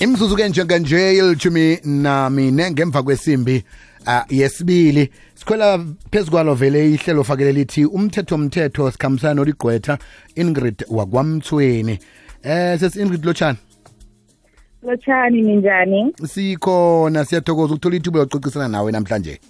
imzuzu ke njenganje ilithumi namine ngemva kwesimbi uh, yesibili. Sikhwela phezu kwalo vele ihlelo fakele lithi umthetho mthetho sikhambisana noligqwetha ingrid wakwamthweni eh sesi ingrid lotshani? Lotshani ninjani? Sikhona siyathokoza ukuthola ithuba yokucocisana nawe namhlanje.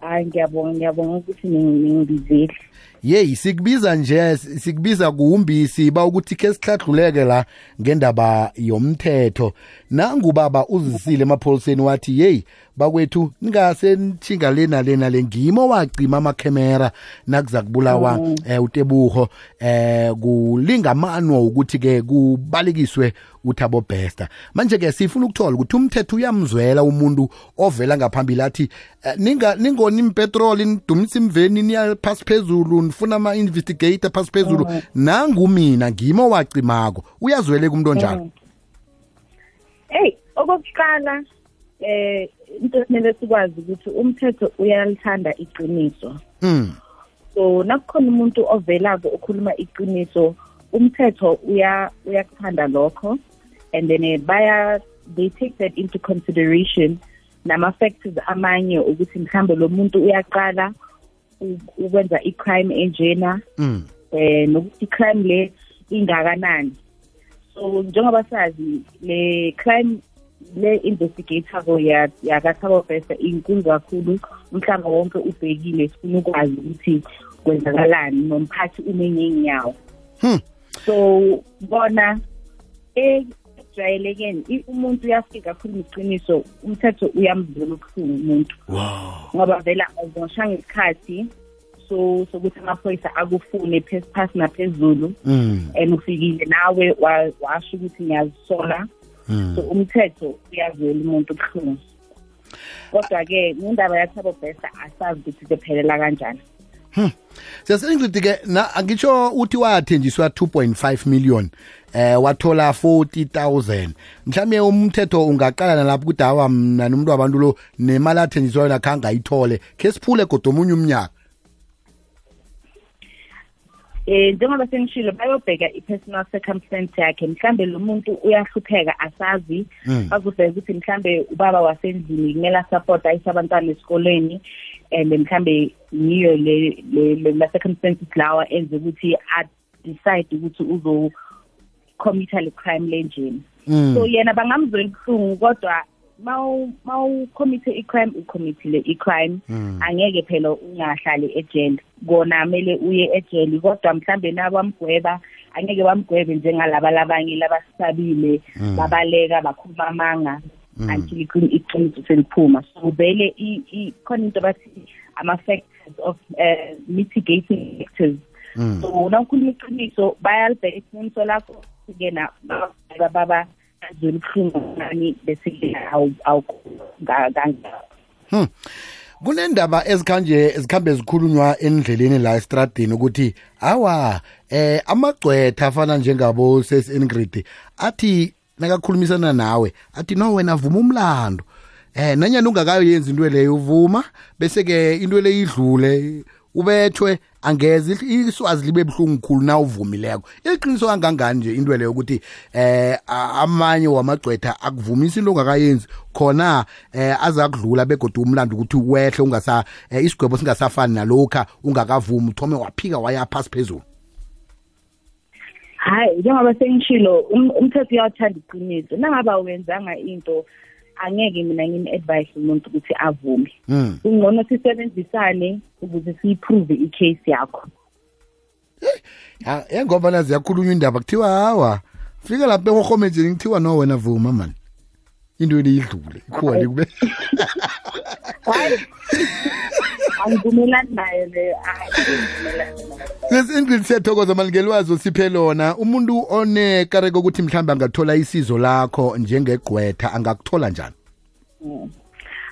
Hayi ngiyabonga ngiyabonga ukuthi ningibizile yeyi sikubiza nje sikubiza kuumbisi ba ukuthi ke sihladluleke la ngendaba yomthetho nangubaba uzisile emapholiseni wathi yeyi bakwethu ningase nithinga lena lena le ngimo wacima amakhemera nakuza kubulawa Mm. eh, utebuho eh kulingamanwa ukuthi ke kubalekiswe uthabo besta manje ke sifuna ukuthola ukuthi umthetho uyamzwela umuntu ovela ngaphambili athi eh, ninga ningoni impetrol nidumisa imveni niya phasi phezulu nifuna ama investigator phasi phezulu. Nangumina ngimo wacimako. Uyazweleka umuntu onjalo? Mm. eyi okokuqala eh into ekumele sikwazi ukuthi umthetho uyalithanda iqiniso. Mm so nakukhona umuntu ovelako okhuluma iqiniso umthetho uya uyakuthanda lokho. And then eh, baya they take that into consideration nama-factors amanye ukuthi mhlawumbe lo muntu uyaqala u- ukwenza i-crime enjena mm. eh nokuthi crime le ingakanani. So njengoba sazi le crime le investigator ko ya yakathabo bese inkulu kakhulu umhlaba wonke ubhekile sifuna ukwazi ukuthi kwenzakalani nomphathi umenye inyawo Hmm. so bona ejwayelekeni i- umuntu uyafika akhuluma iqiniso umthetho uyamvula ubuhlungu umuntu. Wow. Ngoba vela awuzoshanga isikhathi so sokuthi amaphoyisa akufune phesi phasi naphezulu. Mm. And ufikile nawe wa- washo ukuthi ngiyazisola. Mm. So umthetho uyazwela umuntu ubuhlungu. Kodwa-ke ngendaba yathabo besta asazi ukuthi izophelela kanjani. Siyasengcidi ke na angitsho uthi wathenjiswa 2.5 million. Eh wathola 40000 mhlawumbe umthetho ungaqala nalapho ukuthi hawa mna nomuntu wabantu lo nemali athenjiswayo nakho angayithole khe siphule kodwa omunye umnyaka. Um njengoba sengishilo bayobheka i-personal circumstance yakhe. Mhlambe lo muntu uyahlupheka asazi. Mm. bazobheka ukuthi mhlambe ubaba wasendlini kumele asupport ayise abantwana esikoleni and mhlambe yiyo le le- le- ma-circumstances lawa enze ukuthi a-decide ukuthi uzo-committa le crime lenjeni Mm. so yena bangamzwela ubuhlungu kodwa mawukhomithe i-crime ukhomithile i-crime Mm. angeke phela ungahlali ejele kona kumele uye ejele kodwa mhlambe nabamgweba angeke bamgwebe njengalaba labanye labasabile Mm. babaleka bakhuluma amanga until iqin- iqiniso seliphuma so vele khona into bathi ama-factors of uh, mitigating factors. So nawukhuluma iqiniso bayalibheka iqiniso lakho. Kena bababheka baba azwela ubuhlungu nani bese awukanjalo Hmm. kunendaba ezikhanje ezikhambe zikhulunywa endleleni la estradini ukuthi awa eh amagcwetha afana njengabo ses Ingrid athi nakakhulumisana nawe athi no wena vuma umlando. Eh nanyana ungakayenza into leyo uvuma bese ke into le idlule ubethwe angeze iswazi libe buhlungu khulu na uvumileko iqiniso kangangani nje into leyo ukuthi eh amanye wamagcwetha akuvumisa into ongakayenzi. Khona eh azakudlula begodwa umlando ukuthi wehle ungasa eh, isigwebo singasafani nalokha ungakavumi uthome waphika waya phasi phezulu. Hayi njengoba sengishilo um- umthetho uyawathanda iqiniso. Nangaba wenzanga into angeke mina ngim-advise umuntu ukuthi avume. Mm. kungcono sisebenzisane ukuze siyiprove i-case yakho. Ha, engoba nazi yakhulunywa indaba. Kuthiwa hawa fika lapha ehorhomejeni kuthiwa no wena vuma mani into leyidlule ikhuwa likube hayi. Angivumelani nayo leyo sesingrid siyathokoza malingelwazi osiphe lona. Umuntu onekareko ukuthi mhlawumbe angathola isizo lakho njengegqwetha angakuthola njani?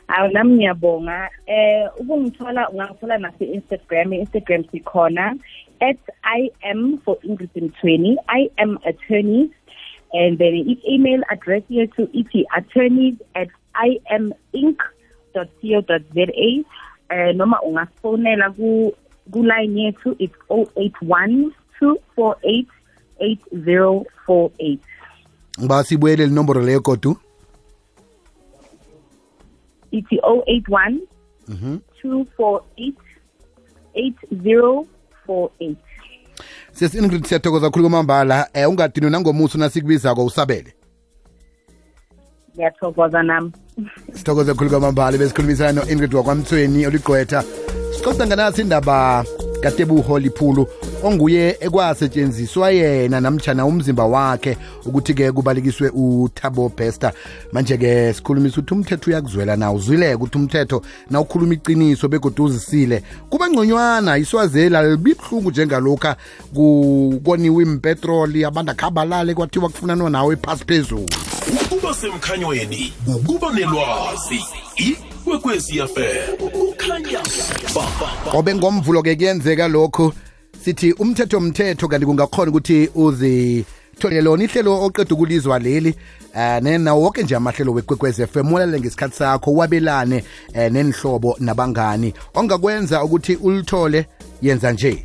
Awu nami ngiyabonga. Eh ukungithola ungangithola nase-instagram i-instagram sikhona at i am for ingrid mthweni i am attorneys And then each email address here to it attorneys at iminc.co.za uh, noma ungafonela ku kuline yethu it's 081 248 8048 ngiba sibuyele linomboro leyo kodwa ithi 081 mhm. 248 8048 sesi ingrid siyathokoza khulu kwamambala um ungadinwe nangomuso nasikubizako usabele? Ngiyathokoza nami. Sithokoze khulu kwamambala besikhulumisana no-ingrid wakwamthweni oligqwetha. Sicoca nganasi indaba katebuho liphulu onguye ekwasetshenziswa yena namtshana umzimba wakhe ukuthi-ke kubalekiswe uthabo bester. Manje-ke sikhulumisa ukuthi umthetho uyakuzwela na? Uzwileke ukuthi umthetho na ukhuluma iqiniso begodwa uzisile. Kuba ngconywana iswazeli alibi buhlungu njengalokha kukoniwe impetroli abantu akhabalale kwathiwa kufunanwa nawe phasi phezulu. Ukuba semkhanyweni ukuba nelwazi ikwekweziyafela kukhanya ukukhanya. Qobe ngomvulo-ke kuyenzeka lokhu sithi umthetho mthetho kanti kungakhona ukuthi uzitholele lona ihlelo oqeda ukulizwa leli um nawo wonke nje amahlelo wekwekwez FM ulalele ngesikhathi sakho wabelane um nenhlobo nabangani. Ongakwenza ukuthi ulithole yenza nje